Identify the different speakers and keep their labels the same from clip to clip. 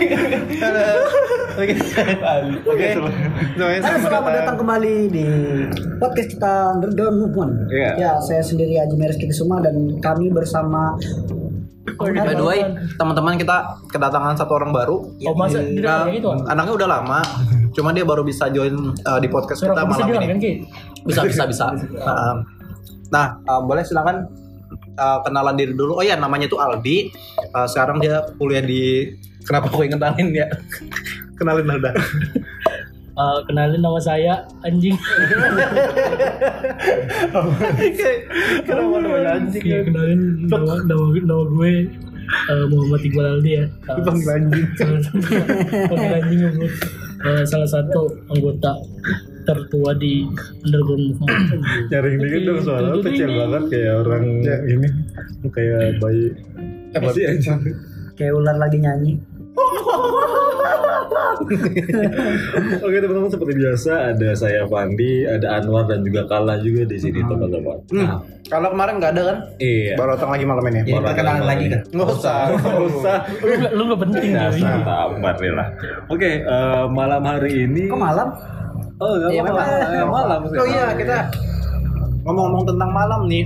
Speaker 1: Oke. Oke.
Speaker 2: Halo,
Speaker 1: selamat
Speaker 2: datang kembali di podcast kita Underground Movement.
Speaker 1: Iya.
Speaker 2: Ya, saya sendiri Haji Mereski Kusuma dan kami bersama
Speaker 3: By the way, teman-teman kita kedatangan satu orang baru.
Speaker 4: Oh masa
Speaker 3: Nah,
Speaker 4: gitu?
Speaker 3: anaknya udah lama, cuma dia baru bisa join uh, di podcast kita malam
Speaker 4: bilang
Speaker 3: ini.
Speaker 4: kan?
Speaker 3: Bisa bisa bisa. Nah, nah, uh, boleh silakan uh, kenalan diri dulu. Oh ya, namanya tuh Aldi. Uh, sekarang dia kuliah di Kenapa gue kenalin ya? kenalin lah udah.
Speaker 4: Eh, kenalin nama saya anjing.
Speaker 1: Kenapa namanya anjing?
Speaker 4: Iya, kenalin nama nama, nama gue eh, Muhammad Iqbal Aldi ya.
Speaker 1: Dipanggil anjing.
Speaker 4: panggil anjing ya, Bu. Eh, salah satu anggota tertua di underground movement.
Speaker 5: Nyaring dikit dong soalnya kecil banget kayak orang ini kayak bayi apa sih anjing
Speaker 2: kayak ular lagi nyanyi.
Speaker 5: Oke teman-teman seperti biasa ada saya Fandi, ada Anwar dan juga Kala juga di sini teman-teman. Nah,
Speaker 3: Kalau kemarin nggak ada kan?
Speaker 5: iya.
Speaker 3: Baru datang lagi malam ini.
Speaker 5: Baru
Speaker 1: perkenalan
Speaker 5: datang
Speaker 1: lagi
Speaker 5: malam
Speaker 1: kan?
Speaker 3: Nggak usah.
Speaker 5: Nggak usah.
Speaker 4: Lu nggak- penting
Speaker 5: Nah,
Speaker 4: ya.
Speaker 5: sabar lah. Oke, eh, malam hari ini.
Speaker 2: Kok malam?
Speaker 5: Oh, nggak
Speaker 3: Iya,
Speaker 5: apa-apa.
Speaker 3: memang.
Speaker 5: Eh, malam.
Speaker 3: Oh iya, kita ngomong-ngomong tentang malam nih.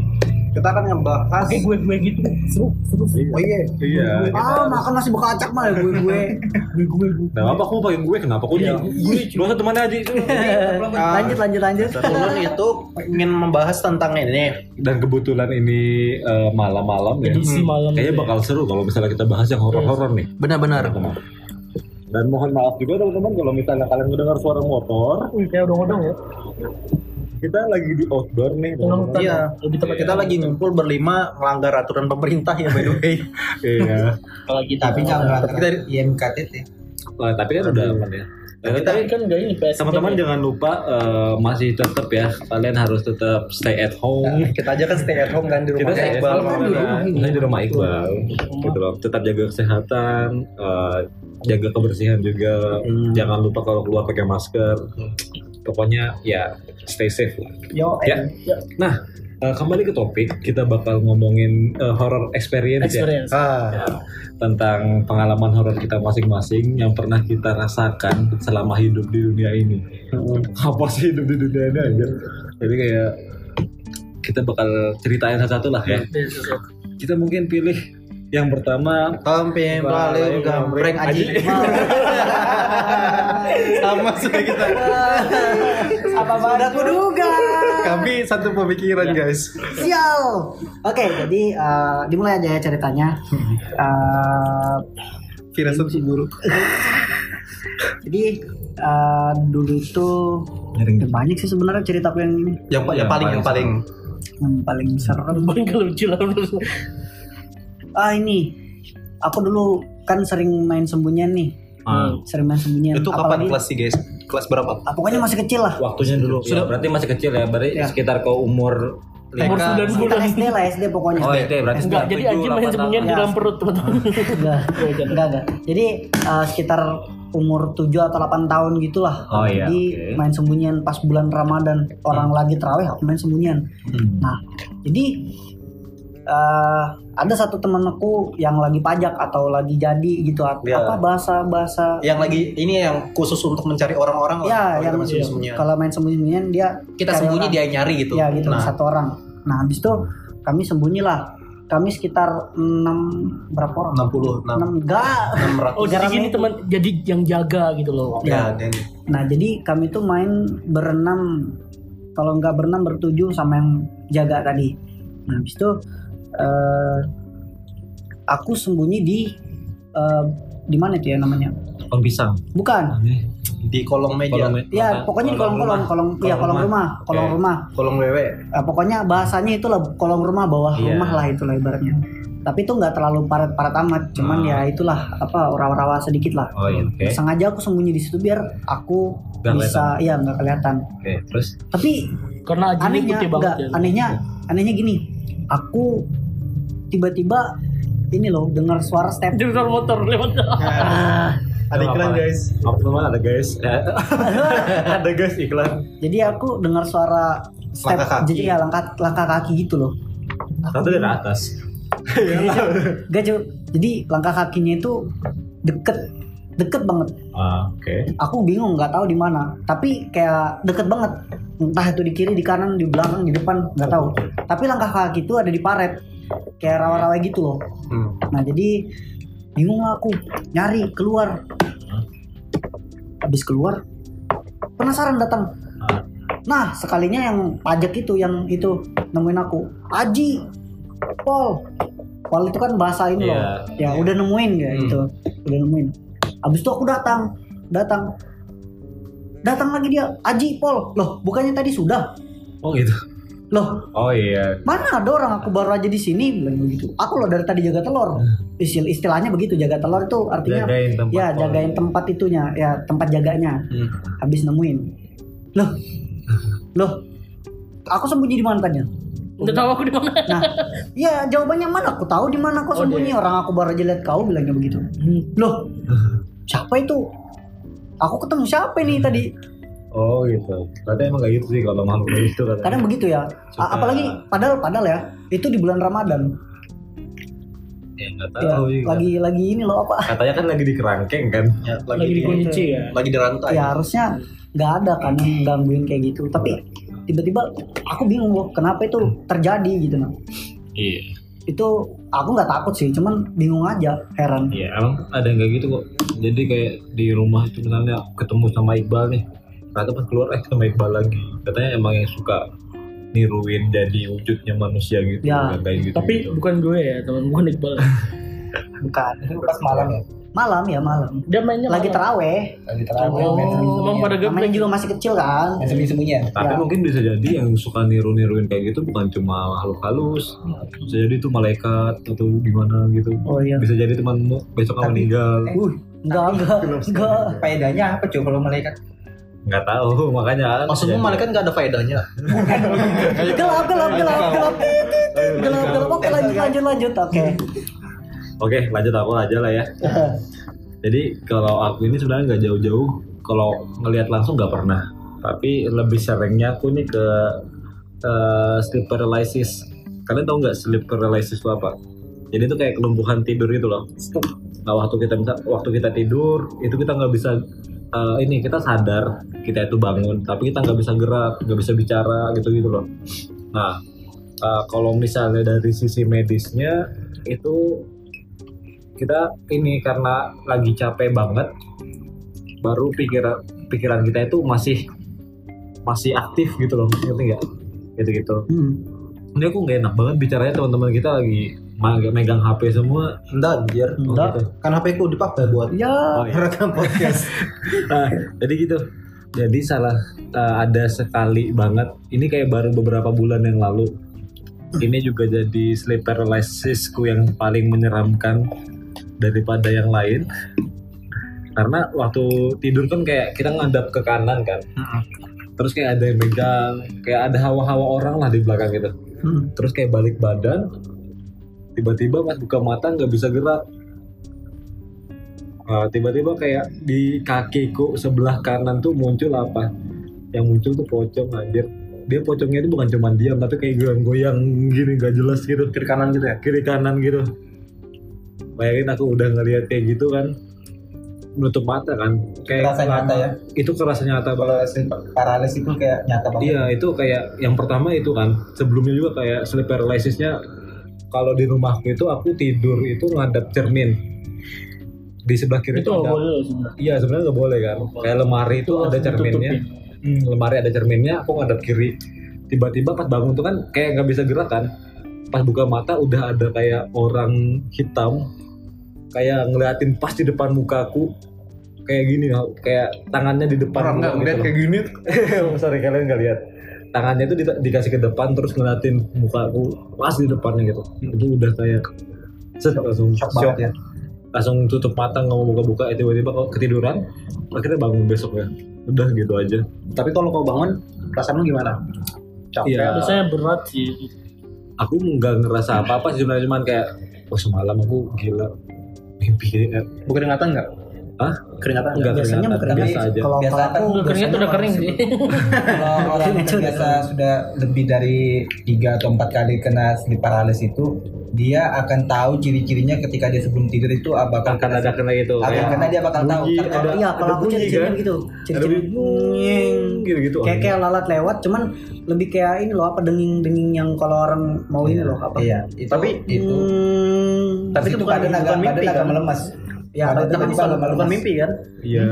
Speaker 3: Kita akan ngebahas
Speaker 4: Kayak gue gue gitu seru seru.
Speaker 3: Oh iya.
Speaker 5: Iya.
Speaker 2: Ah, makan nasi bekacak mah ya gue gue.
Speaker 4: Gue gue gue.
Speaker 5: Nah, apa aku pakai gue? Kenapa kok dia? Gue satu teman aja.
Speaker 2: lanjut lanjut lanjut.
Speaker 3: Ulun itu ingin membahas tentang ini.
Speaker 5: Dan kebetulan ini eh, malam-malam ya.
Speaker 4: Edisi malam.
Speaker 5: Kayaknya bakal seru kalau misalnya kita bahas yang horor-horor nih.
Speaker 3: Benar-benar.
Speaker 5: Dan mohon maaf juga teman-teman kalau misalnya kalian mendengar suara motor,
Speaker 4: Wih, kayak odong-odong ya.
Speaker 5: Kita lagi di outdoor nih. Teman-teman.
Speaker 3: Iya.
Speaker 4: Lebih tepat
Speaker 3: Kita lagi ngumpul berlima melanggar aturan pemerintah ya by the way.
Speaker 5: Iya.
Speaker 4: kalau gitu.
Speaker 1: Tapi jangan
Speaker 3: Kita
Speaker 1: IMKTT.
Speaker 5: Nah, tapi kan udah aman ya. Nah,
Speaker 4: Kita
Speaker 5: tapi
Speaker 4: kan enggak ini
Speaker 5: teman-teman jangan lupa eh, masih tetap ya kalian harus tetap stay at home.
Speaker 3: kita aja kan stay at home kan di
Speaker 5: kita
Speaker 3: rumah
Speaker 5: stay at
Speaker 3: Iqbal.
Speaker 5: home kita di rumah Iqbal gitu loh tetap jaga kesehatan eh, jaga kebersihan juga jangan lupa kalau keluar pakai masker pokoknya ya stay safe lah.
Speaker 2: Yo,
Speaker 5: ya. nah eh, kembali ke topik kita bakal ngomongin eh, horror experience, ya.
Speaker 4: Experience.
Speaker 3: Ah,
Speaker 5: tentang pengalaman horor kita masing-masing yang pernah kita rasakan selama hidup di dunia ini. Apa sih hidup di dunia ini aja jadi kayak kita bakal ceritain satu-satu lah ya.
Speaker 4: Iya, iya, iya.
Speaker 5: kita mungkin pilih yang pertama.
Speaker 3: Kampi paling gambreng aji. Sama sudah kita.
Speaker 2: apa sudah kuduga.
Speaker 3: Kami satu pemikiran guys.
Speaker 2: Sial. Oke, jadi eh, dimulai aja ya ceritanya. Eh,
Speaker 3: Firasat si guru.
Speaker 2: jadi eh, dulu itu ya banyak sih sebenarnya cerita aku yang ini
Speaker 3: Yang, yang paling yang paling.
Speaker 2: yang paling serem.
Speaker 4: Paling lucu lah.
Speaker 2: Ah ini, aku dulu kan sering main sembunyian nih,
Speaker 5: Ah,
Speaker 2: sering main sembunyian.
Speaker 3: Itu kapan
Speaker 2: Apalagi-
Speaker 3: kelas sih guys? Kelas berapa?
Speaker 2: Ah, pokoknya masih kecil lah.
Speaker 5: waktunya dulu sudah berarti masih kecil ya berarti
Speaker 2: Ya.
Speaker 5: sekitar ke umur
Speaker 4: Umur
Speaker 3: TK.
Speaker 4: 9
Speaker 2: Kita
Speaker 4: bulan.
Speaker 2: SD lah SD pokoknya.
Speaker 5: oh itu berarti
Speaker 4: Enggak,
Speaker 5: sekitar
Speaker 4: jadi anjing main sembunyian di
Speaker 2: tahun.
Speaker 4: dalam perut, teman-teman.
Speaker 2: enggak, enggak, enggak. Jadi eh, sekitar umur 7 atau 8 tahun gitulah.
Speaker 5: Oh, iya,
Speaker 2: Jadi
Speaker 5: oke.
Speaker 2: main sembunyian pas bulan Ramadan. Orang lagi terawih aku main sembunyian.
Speaker 5: Hmm.
Speaker 2: Nah, jadi eh, ada satu temen aku yang lagi pajak atau lagi jadi gitu apa
Speaker 3: Ya.
Speaker 2: bahasa bahasa
Speaker 3: Yang lagi ini yang khusus untuk mencari orang-orang lah.
Speaker 2: ya
Speaker 3: Kalau
Speaker 2: yang
Speaker 3: sembunyian.
Speaker 2: kalau main sembunyian dia
Speaker 3: Kita sembunyi
Speaker 2: orang.
Speaker 3: dia nyari gitu.
Speaker 2: ya gitu
Speaker 3: Nah,
Speaker 2: satu orang nah habis itu kami sembunyi lah kami sekitar 6 berapa orang
Speaker 3: 60 6
Speaker 2: 6 enggak
Speaker 3: 600.
Speaker 4: Oh, jadi
Speaker 2: Jarang
Speaker 4: gini teman, jadi yang jaga gitu loh.
Speaker 3: Ya, dan
Speaker 2: nah jadi kami tuh main berenam kalau nggak berenam bertujuh sama yang jaga tadi nah habis itu eh, aku sembunyi di eh, di mana itu ya namanya
Speaker 5: pohon pisang
Speaker 2: bukan
Speaker 3: di kolong meja,
Speaker 5: Kolong me-
Speaker 2: ya
Speaker 5: apa?
Speaker 2: pokoknya di kolong kolong kolong ya kolong rumah kolong
Speaker 5: Oke.
Speaker 2: rumah
Speaker 3: kolong wewe.
Speaker 2: Eh, pokoknya bahasanya itu lah kolong rumah bawah
Speaker 5: Iya.
Speaker 2: rumah lah itu lah ibaratnya tapi itu nggak terlalu parat-parat amat cuman
Speaker 5: Hmm.
Speaker 2: ya itulah apa rawa-rawa sedikit lah
Speaker 5: oh iya oke
Speaker 2: sengaja aku sembunyi di situ biar aku
Speaker 5: Nggak
Speaker 2: bisa iya nggak kelihatan
Speaker 5: oke terus
Speaker 2: tapi
Speaker 4: Karena
Speaker 2: anehnya enggak
Speaker 4: ya.
Speaker 2: anehnya anehnya gini aku tiba-tiba ini loh dengar suara step.
Speaker 4: Dengar motor lewat.
Speaker 3: Ada iklan guys.
Speaker 5: apa namanya ada guys. Ada guys iklan.
Speaker 2: Jadi aku dengar suara step.
Speaker 3: Langkah kaki.
Speaker 2: jadi ya langkah langkah kaki gitu loh.
Speaker 5: Satu dari atas.
Speaker 2: Gak Cu. jadi langkah kakinya itu deket. Deket banget.
Speaker 5: Ah, oke.
Speaker 2: aku bingung nggak tahu di mana. Tapi kayak deket banget. Entah itu di kiri di kanan di belakang di depan nggak tahu. Tapi langkah kaki itu ada di paret kayak rawa-rawa gitu loh.
Speaker 3: Hmm.
Speaker 2: nah jadi bingung lah aku nyari keluar. Habis keluar penasaran datang. Nah sekalinya yang pajak itu yang itu nemuin aku. Aji Pol Pol itu kan bahasa ini loh. Ya udah nemuin ya
Speaker 3: Hmm.
Speaker 2: itu udah nemuin. Habis itu aku datang datang. Datang lagi dia Aji Pol loh bukannya tadi sudah?
Speaker 5: Oh gitu.
Speaker 2: Loh
Speaker 5: Oh iya.
Speaker 2: mana ada orang aku baru aja di sini? Bilang begitu. Aku loh dari tadi jaga telur. Istil istilahnya begitu jaga telur itu artinya
Speaker 5: Jagain tempat.
Speaker 2: ya jagain tempat itunya ya tempat jaganya.
Speaker 3: Hmm.
Speaker 2: habis nemuin. Loh. Loh. Aku sembunyi di mana tanya
Speaker 4: Udah tahu aku di mana.
Speaker 2: nah ya jawabannya mana? Aku tahu di mana kau
Speaker 4: Oh,
Speaker 2: sembunyi.
Speaker 4: dia.
Speaker 2: orang aku baru aja lihat kau bilangnya begitu. Loh. Siapa itu? Aku ketemu siapa ini tadi
Speaker 5: Oh gitu. Berarti emang gak gitu sih kalau makhluk halus itu katanya.
Speaker 2: kadang begitu ya
Speaker 5: Suka-
Speaker 2: apalagi padahal padahal ya itu di bulan Ramadan
Speaker 5: Ya nggak
Speaker 2: ya
Speaker 5: tahu juga.
Speaker 2: lagi lagi ini loh apa
Speaker 5: Katanya kan lagi di kerangkeng kan.
Speaker 3: Ya, lagi,
Speaker 4: Lagi
Speaker 3: di,
Speaker 4: dikunci ya.
Speaker 3: lagi di rantai.
Speaker 2: ya harusnya nggak ada kan yang gangguin kayak gitu tapi tiba-tiba aku bingung loh kenapa itu terjadi gitu nah
Speaker 5: Iya.
Speaker 2: itu aku nggak takut sih cuman bingung aja heran
Speaker 5: Iya, emang ada yang kayak gitu kok. Jadi kayak di rumah itu misalnya ketemu sama Iqbal nih. Ternyata pas keluar eh sama Iqbal lagi. Katanya emang yang suka niruin jadi wujudnya manusia gitu.
Speaker 2: Ya,
Speaker 5: kayak gitu.
Speaker 4: Tapi bukan gue ya teman, bukan Iqbal.
Speaker 2: bukan
Speaker 1: Itu pas malam ya.
Speaker 2: malam ya malam
Speaker 4: Dia mainnya
Speaker 2: lagi
Speaker 4: malam.
Speaker 2: teraweh
Speaker 1: Lagi terawih.
Speaker 4: Oh,
Speaker 1: main
Speaker 4: emang pada
Speaker 1: sembunyi.
Speaker 2: namanya
Speaker 4: geblek
Speaker 2: juga masih kecil kan
Speaker 1: Main sembunyi ya.
Speaker 5: Tapi
Speaker 2: Ya.
Speaker 5: mungkin bisa jadi yang suka niru-niruin kayak gitu bukan cuma makhluk halus. Bisa jadi itu malaikat atau gimana gitu.
Speaker 2: oh iya
Speaker 5: Bisa jadi temanmu besok akan
Speaker 1: Tapi-
Speaker 5: meninggal.
Speaker 2: uh enggak enggak enggak
Speaker 1: Faedahnya apa cuy kalau malaikat?
Speaker 5: Nggak tahu, makanya kan.
Speaker 3: Maksudmu malaikat nggak ada faedahnya?
Speaker 2: gelap gelap gelap gelap gelap gelap oke lanjut lanjut lanjut oke
Speaker 5: Oke, lanjut aku aja lah ya. Jadi kalau aku ini sebenarnya nggak jauh-jauh. Kalau ngelihat langsung nggak pernah. Tapi lebih seringnya aku nih ke eh, sleep paralysis. Kalian tahu nggak sleep paralysis itu apa? Jadi itu kayak kelumpuhan tidur itu loh. Nah waktu kita waktu kita tidur itu kita nggak bisa eh, ini kita sadar kita itu bangun, tapi kita nggak bisa gerak, nggak bisa bicara gitu gitu loh. Nah eh, kalau misalnya dari sisi medisnya itu kita ini karena lagi capek banget baru pikiran pikiran kita itu masih masih aktif gitu loh ngerti nggak gitu gitu
Speaker 2: Hmm.
Speaker 5: ini aku nggak enak banget bicaranya teman-teman kita lagi megang HP semua
Speaker 3: Enggak, anjir.
Speaker 5: Oh,
Speaker 2: Enggak.
Speaker 5: gitu.
Speaker 3: Kan HP ku dipakai buat
Speaker 2: ya
Speaker 5: Oh, iya.
Speaker 3: merekam podcast.
Speaker 5: Nah, jadi gitu jadi salah eh, ada sekali banget ini kayak baru beberapa bulan yang lalu ini juga jadi sleep paralysisku yang paling menyeramkan daripada yang lain karena waktu tidur kan kayak kita ngadap ke kanan kan terus kayak ada yang megang kayak ada hawa-hawa orang lah di belakang gitu
Speaker 2: Hmm.
Speaker 5: terus kayak balik badan tiba-tiba pas buka mata nggak bisa gerak. Ah, tiba-tiba kayak di kakiku sebelah kanan tuh muncul apa? Yang muncul tuh pocong anjir. Dia pocongnya itu bukan cuma diam tapi kayak goyang-goyang gini gak jelas gitu
Speaker 3: Kiri kanan gitu ya.
Speaker 5: kiri kanan gitu. Bayangin aku udah ngeliat kayak gitu kan menutup mata kan. Kayak
Speaker 1: Kerasa nyata ya.
Speaker 5: itu kerasa nyata banget.
Speaker 1: Kalau paralysis itu kayak nyata banget.
Speaker 5: Iya itu kayak yang pertama itu kan. Sebelumnya juga kayak sleep paralysisnya kalau di rumahku itu aku tidur itu ngadap cermin. Di sebelah kiri
Speaker 4: Itu
Speaker 5: itu
Speaker 4: nggak
Speaker 5: ada.
Speaker 4: boleh loh sebenarnya.
Speaker 5: iya sebenarnya nggak boleh kan. Kayak lemari itu ada cerminnya.
Speaker 4: tutupin.
Speaker 5: Hmm, lemari ada cerminnya aku ngadap kiri. Tiba-tiba pas bangun tuh kan kayak nggak bisa gerak kan. Pas buka mata udah ada kayak orang hitam kayak ngeliatin pas di depan mukaku. Kayak gini kayak tangannya di depan
Speaker 3: Orang nggak
Speaker 5: muka
Speaker 3: ngeliat
Speaker 5: gitu
Speaker 3: kayak gini.
Speaker 5: loh. sorry kalian nggak lihat tangannya itu di- dikasih ke depan terus ngeliatin mukaku pas di depannya gitu itu udah kayak set langsung
Speaker 1: Shock
Speaker 5: shock,
Speaker 1: banget ya.
Speaker 5: langsung tutup mata nggak mau buka-buka eh, tiba-tiba kok ketiduran akhirnya bangun besok ya udah gitu aja
Speaker 3: Tapi kalau kau bangun, perasaan lu gimana? Capek.
Speaker 5: Iya.
Speaker 4: Biasanya berat sih.
Speaker 5: aku nggak ngerasa apa-apa sih sebenarnya cuman kayak oh semalam aku gila mimpi eh,
Speaker 3: Bukan ingatan nggak? Keringatan
Speaker 5: Enggak
Speaker 2: biasanya
Speaker 5: kelihatan
Speaker 2: keringat
Speaker 5: biasa aja.
Speaker 2: kalau
Speaker 1: Biasa
Speaker 2: kalau
Speaker 1: kan
Speaker 2: aku
Speaker 4: Udah keringat
Speaker 2: biasanya
Speaker 4: udah kering sih.
Speaker 1: kalau orang
Speaker 2: Itu udah
Speaker 1: terbiasa sudah lebih dari tiga atau empat kali kena sleep paralysis itu dia akan tahu ciri-cirinya ketika dia sebelum tidur itu ah, bakal
Speaker 5: akan ada kena gitu
Speaker 1: akan
Speaker 5: kayak
Speaker 1: kena dia bakal tahu. Kan kalau-
Speaker 5: ada-
Speaker 2: iya kalau aku
Speaker 5: bunyi,
Speaker 2: ciri-cirinya
Speaker 5: kan?
Speaker 2: gitu
Speaker 5: ada
Speaker 2: ciri-ciri
Speaker 5: bunyi gitu gitu
Speaker 2: kayak kayak lalat lewat cuman lebih kayak ini loh apa denging-denging yang kalau orang mau ini loh apa.
Speaker 1: Iya itu.
Speaker 3: Tapi-
Speaker 1: itu
Speaker 2: Hmm,
Speaker 3: Tapi itu bukan-
Speaker 1: badan agak
Speaker 3: bukan mimpi,
Speaker 1: agak
Speaker 3: kan?
Speaker 1: melemas
Speaker 2: ya
Speaker 1: Badan
Speaker 2: tapi bukan,
Speaker 3: bukan mimpi kan?
Speaker 5: Iya.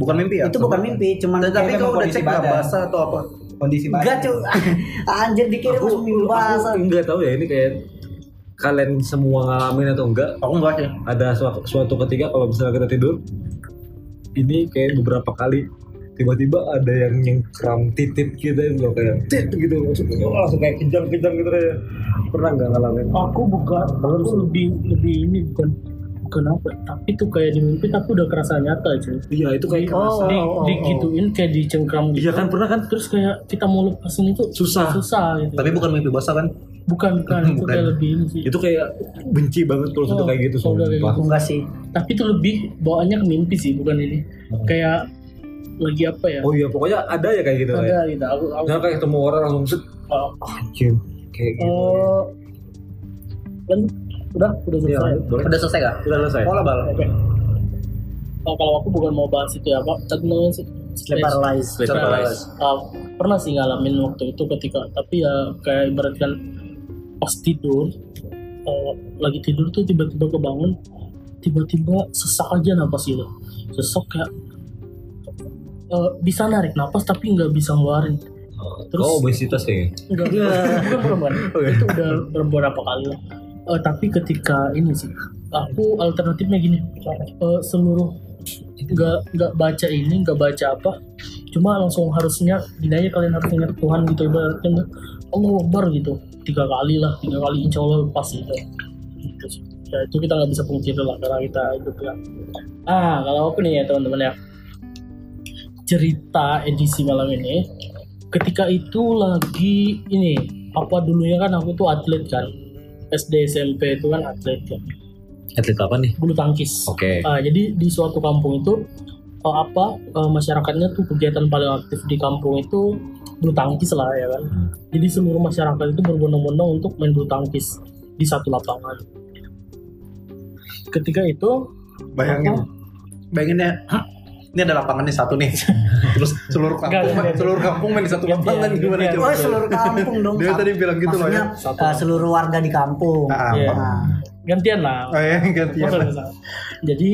Speaker 3: Bukan mimpi ya?
Speaker 2: Itu bukan mimpi cuman
Speaker 3: tapi kau udah
Speaker 1: kondisi
Speaker 3: cek nggak
Speaker 1: badan.
Speaker 3: basah atau apa?
Speaker 1: Kondisi badan.
Speaker 2: enggak cuy anjir dikira
Speaker 5: aku,
Speaker 2: mimpi bahasa.
Speaker 5: aku nggak tahu ya ini kayak kalian semua ngalamin atau enggak.
Speaker 3: Aku enggak sih
Speaker 5: ada suatu, suatu ketika kalau misalnya kita tidur ini kayak beberapa kali tiba-tiba ada yang nyengkram titip kita gitu loh kayak tit gitu langsung, oh, langsung kayak kejang-kejang gitu ya pernah nggak ngalamin?
Speaker 4: Aku bukan aku lebih lebih ini bukan bukan apa tapi tuh kayak di mimpi tapi udah kerasa nyata cuy.
Speaker 5: Iya itu kayak
Speaker 2: Oh,
Speaker 4: di,
Speaker 2: oh, oh,
Speaker 4: digituin kayak dicengkram gitu.
Speaker 5: Iya kan pernah kan?
Speaker 4: Terus kayak kita mau lepasin itu
Speaker 5: susah.
Speaker 4: susah gitu.
Speaker 3: Tapi bukan mimpi basah kan?
Speaker 4: Bukan bukan. Itu kayak lebih ini sih
Speaker 5: itu kayak benci banget kalau sudah
Speaker 4: Oh,
Speaker 5: kayak gitu
Speaker 4: kalau udah kayak
Speaker 5: sumpah.
Speaker 2: enggak sih.
Speaker 4: Tapi itu lebih bawaannya ke mimpi sih bukan ini.
Speaker 5: Hmm.
Speaker 4: kayak lagi apa ya?
Speaker 5: Oh iya pokoknya ada ya kayak gitu kayak
Speaker 4: ada gitu. Aku aku
Speaker 5: Misalnya kayak ketemu orang langsung set.
Speaker 4: Oh,
Speaker 5: anjir kayak gitu.
Speaker 4: Oh, kan udah? Udah
Speaker 5: Iya,
Speaker 4: selesai?
Speaker 5: boleh.
Speaker 3: udah selesai gak
Speaker 5: Udah selesai.
Speaker 3: mau lah bal
Speaker 4: Oke. Oh, kalau aku bukan mau bahas itu ya pak. Namanya sih
Speaker 2: sleep paralysis
Speaker 5: Sleep paralysis.
Speaker 4: Uh, pernah sih ngalamin waktu itu ketika tapi ya kayak ibaratkan pas tidur uh, lagi tidur tuh tiba-tiba kebangun tiba-tiba sesak aja napas gitu. Sesak kayak uh, bisa narik napas tapi nggak bisa ngeluarin. Terus-
Speaker 5: oh obesitas kayaknya?
Speaker 4: Enggak, bukan, bukan, bukan. Itu udah beberapa kali lah. Eh, tapi ketika ini sih, aku alternatifnya gini, eh, seluruh nggak nggak baca ini, nggak baca apa, cuma langsung harusnya gini aja kalian harus ingat Tuhan gitu ibaratnya Allah Akbar gitu tiga kali lah, tiga kali insya Allah pas gitu. Gitu. Ya, itu kita nggak bisa pungkiri lah karena kita hidup ya. Ah kalau aku nih ya teman-teman ya cerita edisi malam ini ketika itu lagi ini apa dulunya kan aku tuh atlet kan SD SMP itu kan atlet kan
Speaker 5: atlet apa nih?
Speaker 4: Bulu tangkis.
Speaker 5: Oke.
Speaker 4: Ah, jadi di suatu kampung itu eh, apa eh, masyarakatnya tuh kegiatan paling aktif di kampung itu bulu tangkis lah ya kan?
Speaker 5: Hmm.
Speaker 4: jadi seluruh masyarakat itu berbondong-bondong untuk main bulu tangkis di satu lapangan. Ketika itu
Speaker 3: bayangin. bayangin ya. "Hah, ini ada lapangan nih satu nih terus seluruh kampung
Speaker 4: Enggak,
Speaker 3: seluruh kampung main di satu
Speaker 4: Gantian,
Speaker 3: lapangan gimana
Speaker 4: gantian.
Speaker 3: coba
Speaker 2: Oh seluruh kampung dong.
Speaker 3: dia tadi bilang gitu loh ya
Speaker 2: eh, seluruh warga di kampung.
Speaker 3: Ah,
Speaker 4: Iya.
Speaker 2: Nah,
Speaker 4: gantian lah
Speaker 3: oh ya gantian
Speaker 4: masalah. Jadi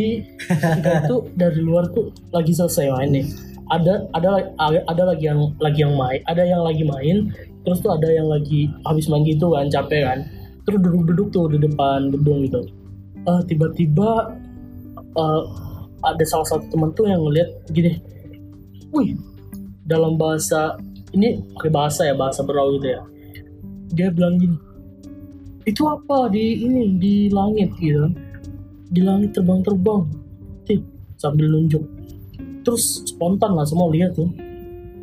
Speaker 4: itu dari luar tuh lagi selesai main nih. Ada ada ada, lagi yang lagi yang main, ada yang lagi main, terus tuh ada yang lagi habis main gitu kan, capek kan. Terus duduk-duduk tuh di depan gedung gitu. Eh, tiba-tiba eh, ada salah satu teman tuh yang ngeliat gini, wih dalam bahasa ini pakai bahasa ya bahasa berau gitu ya. Dia bilang gini, itu apa di ini di langit? Gitu kan. Di langit terbang-terbang. Sambil nunjuk. Terus spontan lah semua lihat tuh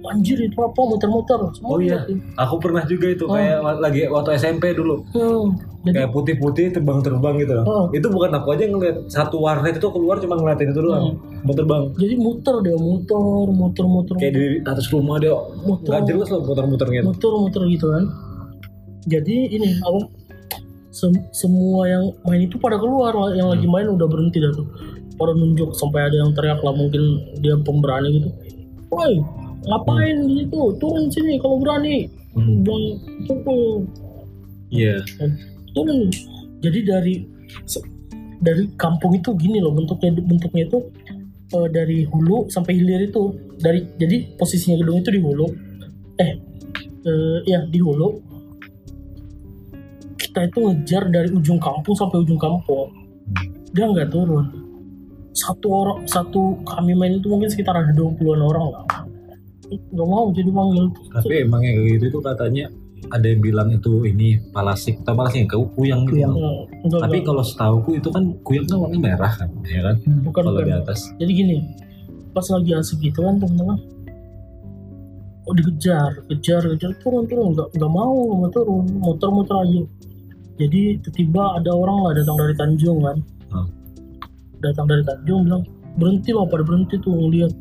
Speaker 4: anjir itu apa? Muter-muter. Semua
Speaker 5: Oh iya. aku pernah juga itu
Speaker 4: Oh.
Speaker 5: kayak lagi waktu SMP dulu.
Speaker 4: Hmm, jadi
Speaker 5: kayak putih-putih terbang-terbang gitu.
Speaker 4: Oh.
Speaker 5: itu bukan aku aja yang ngeliat satu warnet itu keluar cuma ngeliatin itu doang mau terbang
Speaker 4: jadi muter dia muter muter muter
Speaker 5: kayak di atas rumah dia
Speaker 4: muter.
Speaker 5: nggak jelas loh muter-muternya
Speaker 4: muter muter gitu kan. Jadi ini apa sem- semua yang main itu pada keluar yang lagi main udah berhenti dah tuh. Pada nunjuk sampai ada yang teriak lah mungkin dia pemberani gitu. Woi ngapain di situ? Turun sini kalau berani.
Speaker 5: Hmm.
Speaker 4: bilang pukul
Speaker 5: iya.
Speaker 4: Turun. Jadi dari dari kampung itu gini loh bentuknya bentuknya itu eh, dari hulu sampai hilir itu. Dari jadi posisinya gedung itu di hulu. Eh eh, ya di hulu. Kita itu ngejar dari ujung kampung sampai ujung kampung. Dia nggak turun. Satu orang satu kami main itu mungkin sekitar ada 20-an orang lah nggak mau jadi manggil.
Speaker 5: Tapi emang yang gitu itu katanya ada yang bilang itu ini palasik atau palasik kau kuyang gitu.
Speaker 2: Kuyang.
Speaker 4: Nggak, nggak,
Speaker 5: tapi kalau setahuku itu kan kuyang kan warnanya merah kan ya kan?
Speaker 4: Bukan
Speaker 5: kalau
Speaker 4: bukan.
Speaker 5: di atas.
Speaker 4: Jadi gini pas lagi asik gitu kan teman-teman. Oh dikejar kejar kejar turun turun. Nggak nggak mau nggak mau turun. Muter muter aja. Jadi tiba-tiba ada orang lah datang dari Tanjung kan.
Speaker 5: Hmm.
Speaker 4: datang dari Tanjung bilang berhenti lah pada berhenti tuh ngeliat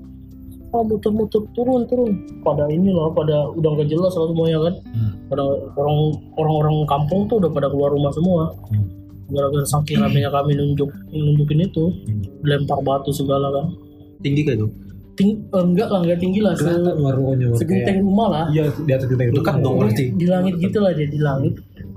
Speaker 4: ah muter-muter turun turun pada inilah pada udah nggak jelas lah semuanya kan
Speaker 5: Hmm.
Speaker 4: pada orang orang-orang kampung tuh udah pada keluar rumah semua
Speaker 5: Hmm.
Speaker 4: gara-gara saking ramenya kami nunjuk nunjukin itu
Speaker 5: Hmm.
Speaker 4: lempar batu segala kan
Speaker 3: tinggi kan itu
Speaker 4: Ting, eh, enggak lah enggak tinggi lah se segenteng
Speaker 5: Kayak-
Speaker 4: rumah lah
Speaker 5: Iya di atas genteng itu.
Speaker 3: Dekat dong berarti.
Speaker 4: di langit gitu lah dia di langit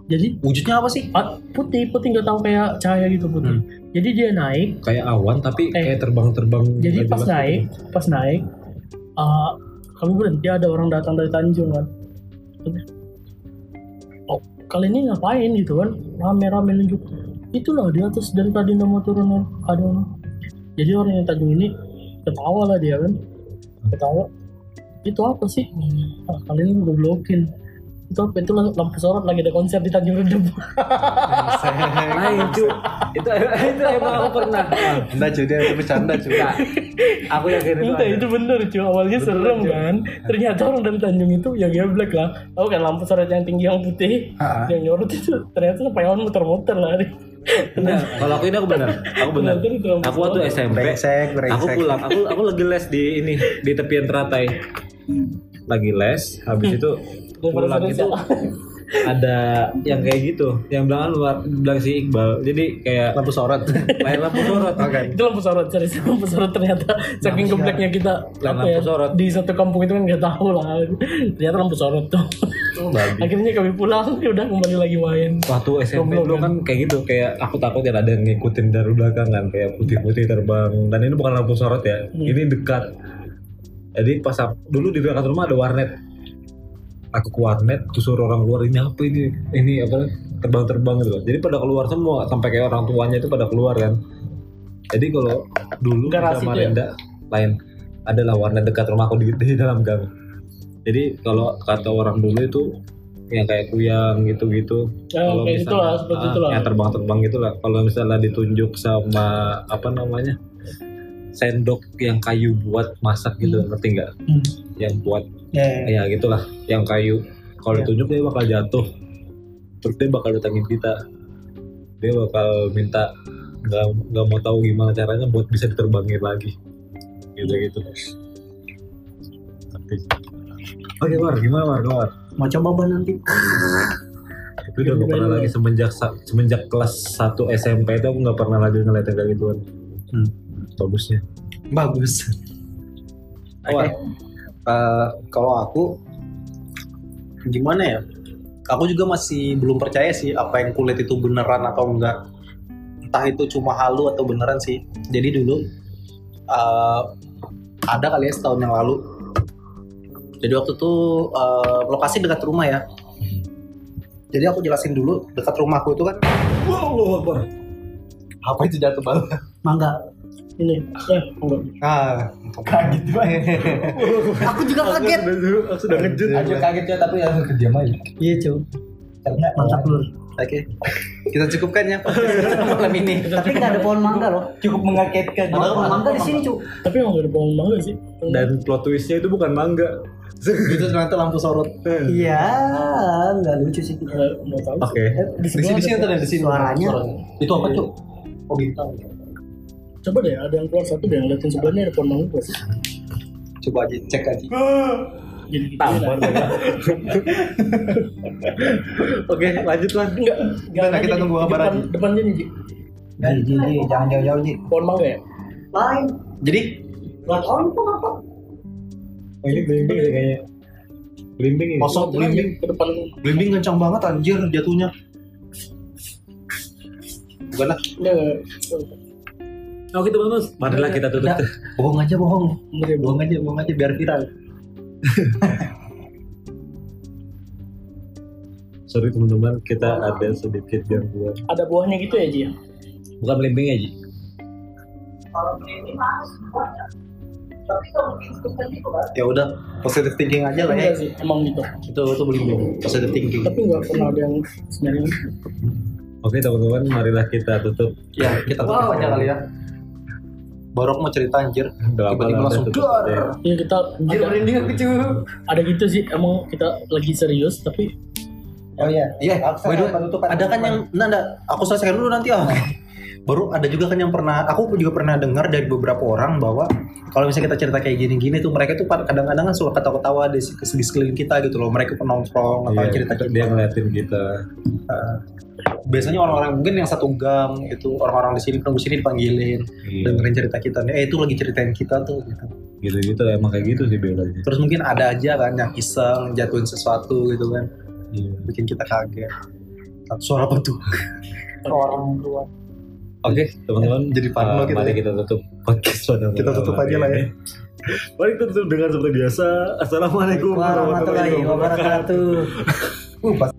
Speaker 4: jadi
Speaker 3: wujudnya apa sih
Speaker 4: putih putih nggak tahu kayak cahaya gitu putih
Speaker 3: Hmm.
Speaker 4: jadi dia naik
Speaker 5: Kayak awan tapi
Speaker 4: Eh.
Speaker 5: kayak terbang-terbang.
Speaker 4: jadi
Speaker 5: nggak
Speaker 4: pas
Speaker 5: jelas
Speaker 4: naik pas naik ah, kami berhenti ada orang datang dari Tanjung kan? Oh kali ini ngapain gitu kan? Rame-rame nunjuk. Itulah di atas dari tadi nama turun ada orang. jadi orang yang Tanjung ini ketawa lah dia kan? Ketawa. Itu apa sih? Ah, kali ini gue blokin itu apa itu lampu sorot lagi ada konser di Tanjung Redep
Speaker 5: Lain cu. Itu itu emang aku pernah.
Speaker 3: Anda cuy dia bercanda cuy
Speaker 5: Nah, aku yakin itu.
Speaker 4: Entah itu bener cuy awalnya serem kan ternyata orang dari Tanjung itu ya geblek lah tahu kan lampu sorot yang tinggi yang putih yang nyorot itu ternyata sampai awan muter-muter lah
Speaker 5: Nah, kalau aku ini aku benar. Aku benar.
Speaker 4: Itu
Speaker 5: Aku waktu. SMP.
Speaker 3: brengsek
Speaker 5: Aku pulang. Aku aku lagi les di ini di tepian teratai. Lagi les. Habis itu
Speaker 4: Daripada
Speaker 5: pulang itu ada yang kayak gitu. Yang bilang luar bilang si Iqbal. Jadi kayak
Speaker 3: lampu sorot
Speaker 5: lain lampu sorot.
Speaker 4: itu lampu sorot serius lampu sorot ternyata saking gebleknya kita
Speaker 5: Lampu
Speaker 4: apa ya
Speaker 5: sorot.
Speaker 4: di satu kampung itu kan nggak tahu lah ternyata lampu sorot tuh
Speaker 5: Babi.
Speaker 4: akhirnya kami pulang ya udah kembali lagi main
Speaker 5: Waktu SMP dulu
Speaker 4: kan?
Speaker 5: kan kayak gitu kayak aku takut ya ada yang ngikutin dari belakang kan kayak putih-putih terbang dan ini bukan lampu sorot ya ini dekat jadi pas dulu di dekat rumah ada warnet. Aku ke warnet terus suruh orang keluar ini apa ini? Ini apa? Terbang-terbang gitu. Jadi pada keluar semua sampai kayak orang tuanya itu pada keluar kan. Jadi kalau dulu
Speaker 4: Garasi itu ya?
Speaker 5: Lain adalah warnet dekat rumahku di, di dalam gang. Jadi kalau kata orang dulu itu yang kayak kuyang gitu-gitu.
Speaker 4: Ya, gitu lah, seperti
Speaker 5: ah, yang terbang-terbang gitu lah. Kalau misalnya ditunjuk sama apa namanya sendok yang kayu buat masak gitu ngerti nggak
Speaker 4: Hmm.
Speaker 5: yang buat
Speaker 2: Ya,
Speaker 5: ya gitulah yang kayu kalau
Speaker 2: Ya.
Speaker 5: ditunjuk dia bakal jatuh terus dia bakal datangin kita dia bakal minta nggak nggak mau tahu gimana caranya buat bisa diterbangin lagi gitu gitu Oke War, gimana War? War?
Speaker 2: mau coba Bang, nanti
Speaker 5: Itu udah nggak pernah lagi semenjak semenjak kelas 1 SMP itu aku nggak pernah lagi ngeliat yang kayak gituan.
Speaker 3: Hmm.
Speaker 5: Bagusnya.
Speaker 3: bagus.
Speaker 5: War,
Speaker 3: Eh, kalau aku gimana ya? Aku juga masih belum percaya sih apa yang kulit itu beneran atau enggak. Entah itu cuma halu atau beneran sih. Jadi dulu eh, ada kali ya setahun yang lalu. Jadi waktu itu eh, lokasi dekat rumah ya. Jadi aku jelasin dulu dekat rumahku itu kan.
Speaker 5: Wow, War.
Speaker 3: apa itu jatuh bal
Speaker 2: mangga
Speaker 4: ini. Eh enggak.
Speaker 3: Ah
Speaker 1: Kaget gue.
Speaker 2: aku juga kaget.
Speaker 5: Aku sudah ngejut.
Speaker 1: Aja kaget ya tapi langsung kediam aja.
Speaker 2: iya cuy
Speaker 1: Karena
Speaker 2: mantap lur
Speaker 3: oke. Kita cukupkan ya malam ini.
Speaker 2: Tapi nggak ada pohon mangga loh.
Speaker 1: Cukup mengagetkan.
Speaker 2: ada pohon mangga di sini cuy
Speaker 4: tapi emang gak ada pohon mangga sih.
Speaker 5: Dan plot twistnya itu bukan mangga.
Speaker 3: itu ternyata lampu sorot.
Speaker 2: Iya nggak lucu sih.
Speaker 4: Nggak nggak tahu.
Speaker 5: Oke.
Speaker 4: di
Speaker 3: di sini di sini atau di sini.
Speaker 2: Suaranya.
Speaker 3: itu apa tuh oh bintang
Speaker 4: coba deh ada yang keluar satu deh ngeliatin sebelahnya ada pohon mangga sih
Speaker 3: coba aja cek aja.
Speaker 4: Jadi gitu
Speaker 5: Tampar. Oke, lanjut lah.
Speaker 4: enggak enggak
Speaker 3: kita tunggu kabar
Speaker 4: depan,
Speaker 3: Ji.
Speaker 4: depannya nih Ji.
Speaker 1: Ji, Ji, jangan jauh-jauh Ji.
Speaker 4: pohon mangga ya?
Speaker 2: Lain.
Speaker 3: Jadi?
Speaker 2: Nggak tahu itu apa?
Speaker 5: Oh, ini belimbing deh kayaknya. Belimbing ini.
Speaker 3: kosong belimbing
Speaker 4: ke depan.
Speaker 3: Belimbing kencang banget anjir jatuhnya. Bukan lah.
Speaker 4: Enggak enggak.
Speaker 5: Oh gitu Mas. Marilah kita tutup.
Speaker 3: Udah. bohong aja bohong
Speaker 4: Bener
Speaker 3: bohong aja bohong aja biar viral
Speaker 5: Sorry teman-teman, kita ada sedikit gangguan.
Speaker 4: ada buahnya gitu ya Ji?
Speaker 5: Bukan belimbing ya, Ji?
Speaker 3: ya udah positive thinking aja lah ya
Speaker 4: sih emang gitu
Speaker 3: itu itu belimbing positive thinking
Speaker 4: tapi enggak pernah ada yang sebenarnya
Speaker 5: Oke teman-teman, marilah kita tutup.
Speaker 3: ya kita tutup aja kali ya baru aku mau cerita anjir. Tiba-tiba langsung dar.
Speaker 4: ya kita
Speaker 1: Anjir
Speaker 4: ada,
Speaker 1: merinding aku cuy.
Speaker 4: ada gitu sih emang kita lagi serius tapi
Speaker 1: Oh iya.
Speaker 3: Iya,
Speaker 1: penutupan.
Speaker 3: ada kan yang nah, nah, aku selesaikan dulu nanti ah baru ada juga kan yang pernah aku juga pernah dengar dari beberapa orang bahwa kalau misalnya kita cerita kayak gini-gini tuh mereka tuh kadang-kadang kan suka ketawa-ketawa di, di sekeliling kita gitu loh. Mereka penongkrong atau
Speaker 5: Iya,
Speaker 3: cerita
Speaker 5: dia ngeliatin kita
Speaker 3: biasanya orang-orang mungkin yang satu gang gitu orang-orang di sini penunggu sini dipanggilin
Speaker 5: Iya.
Speaker 3: dengerin cerita kita nih eh itu lagi ceritain kita tuh gitu.
Speaker 5: gitu-gitu emang kayak gitu sih biologis
Speaker 3: terus mungkin ada aja kan yang iseng jatuhin sesuatu gitu kan
Speaker 5: Iya.
Speaker 3: bikin kita kaget Satu suara apa tuh
Speaker 2: orang luar
Speaker 5: Oke teman-teman
Speaker 3: Jadi parno
Speaker 5: eh,
Speaker 3: kita
Speaker 5: Mari
Speaker 3: ya.
Speaker 5: kita tutup podcast pada
Speaker 3: Kita tutup aja lah ya.
Speaker 5: Mari kita tutup dengan seperti biasa Assalamualaikum
Speaker 2: warahmatullahi wabarakatuh
Speaker 3: uh pas